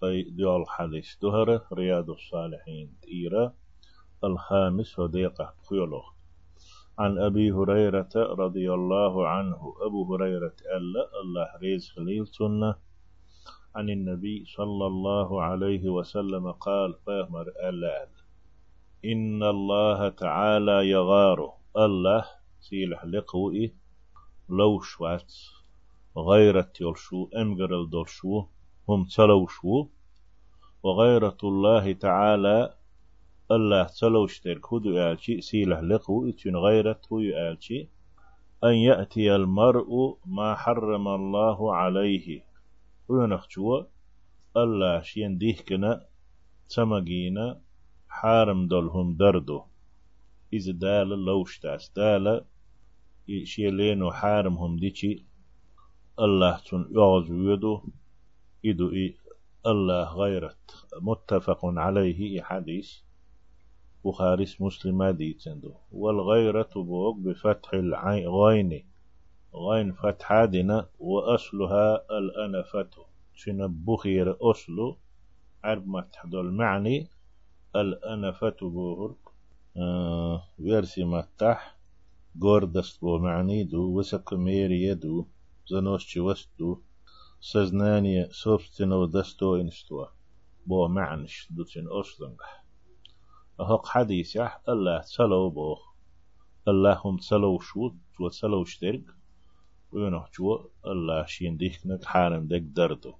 طي ديول حديث دهرة رياض الصالحين تيرا الخامس وديقة خيولو عن أبي هريرة رضي الله عنه أبو هريرة ألا الله ريز خليل سنة عن النبي صلى الله عليه وسلم قال فيهمر ألا إن الله تعالى يغار الله سيلح لقوئي لو شوات غيرة يلشو أمجر الدرشو هم تلوشو وغيرة الله تعالى الله تلوش ترك هدو آلشي سيله لقو اتن غيرته يآلشي. أن يأتي المرء ما حرم الله عليه. وينخشوا الله شين ديهكنا تمجينا حارم دلهم دردو. إذا دال لوش تاس دال شيلينو حارمهم ديشي الله تن يغز يدو. إدو إي الله غيرت متفق عليه حديث بخاري مسلم ديتندو والغيرة بوق بفتح العين غين غين فتح دنا وأصلها الأنفة. شن بخير أصل عرب ما تحدل معني الأنفة بوهر آه ويرسي متح قوردست بو معني دو وسك ميري دو زنوش وستو سوبستنو دستو انستوا بو معنش دوتين أصلنغ أهق حديث يح الله تسلو بو الله هم تسلو شو تو تسلو شترك وينه جو الله شين ديك نك حارم دك دردو